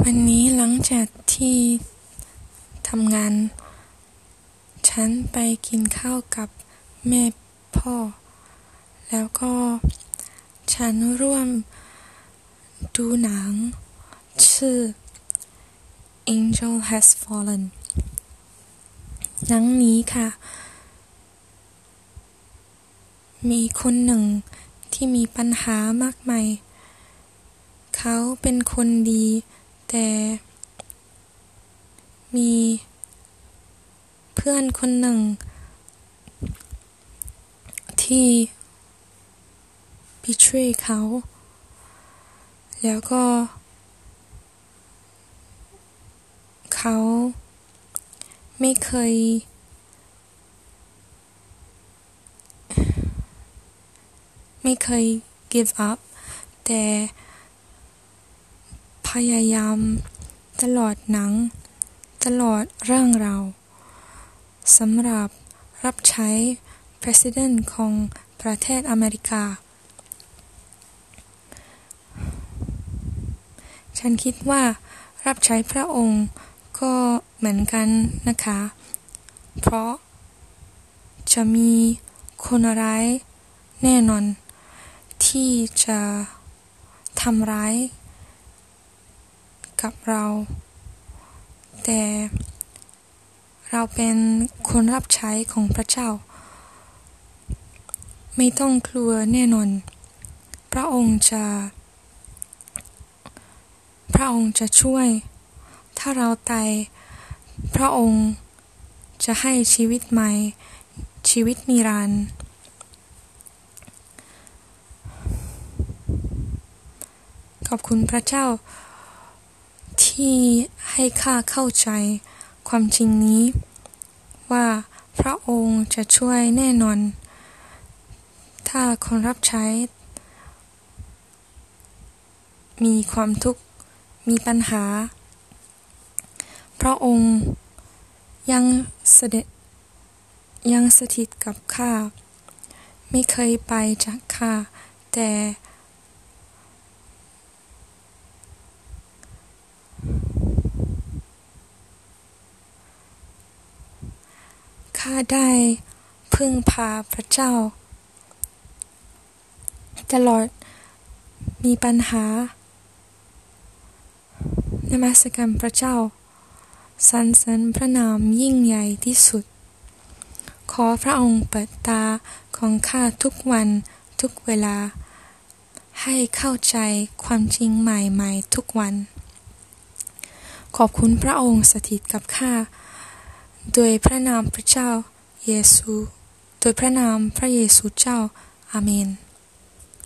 วันนี้หลังจากที่ทำงาน ฉันไปกินข้าวกับแม่พ่อ แล้วก็ฉันร่วมดูหนัง ชื่อ Angel Has Fallen หนังนี้ค่ะ มีคนหนึ่งที่มีปัญหามากมาย เขาเป็นคนดี แต่ มีเพื่อนคนหนึ่ง ที่ betray เขา แล้วก็ เขาไม่เคย ไม่เคย give up แต่ พยายาม ตลอดหนัง ตลอดเรื่องราวสำหรับรับใช้ President ของประเทศอเมริกา ฉันคิดว่ารับใช้พระองค์ก็เหมือนกันนะคะ เพราะจะมีคนร้ายแน่นอน ที่จะทำร้าย กับเรา แต่เราเป็นคนรับใช้ของพระเจ้า ไม่ต้องกลัวแน่นอน พระองค์จะ พระองค์จะช่วย ถ้าเราตายพระองค์จะให้ชีวิตใหม่ ชีวิตนิรันดร์ขอบคุณพระเจ้า ที่ให้ข้าเข้าใจความจริงนี้ ว่าพระองค์จะช่วยแน่นอน ถ้าคนรับใช้ มีความทุกข์ มีปัญหา พระองค์ยังเสด็จยังสถิตกับข้า ไม่เคยไปจากข้า แต่ ข้าได้พึ่งพาพระเจ้า ตลอดมีปัญหานมัสการพระเจ้าสรรเสริญพระนามยิ่งใหญ่ที่สุด ขอพระองค์เปิดตาของข้าทุกวันทุกเวลา ให้เข้าใจความจริงใหม่ๆทุกวัน ขอบคุณพระองค์สถิตกับข้า โดยพระนามพระเจ้า เยซู โดยพระนามพระเยซูเจ้า อาเมน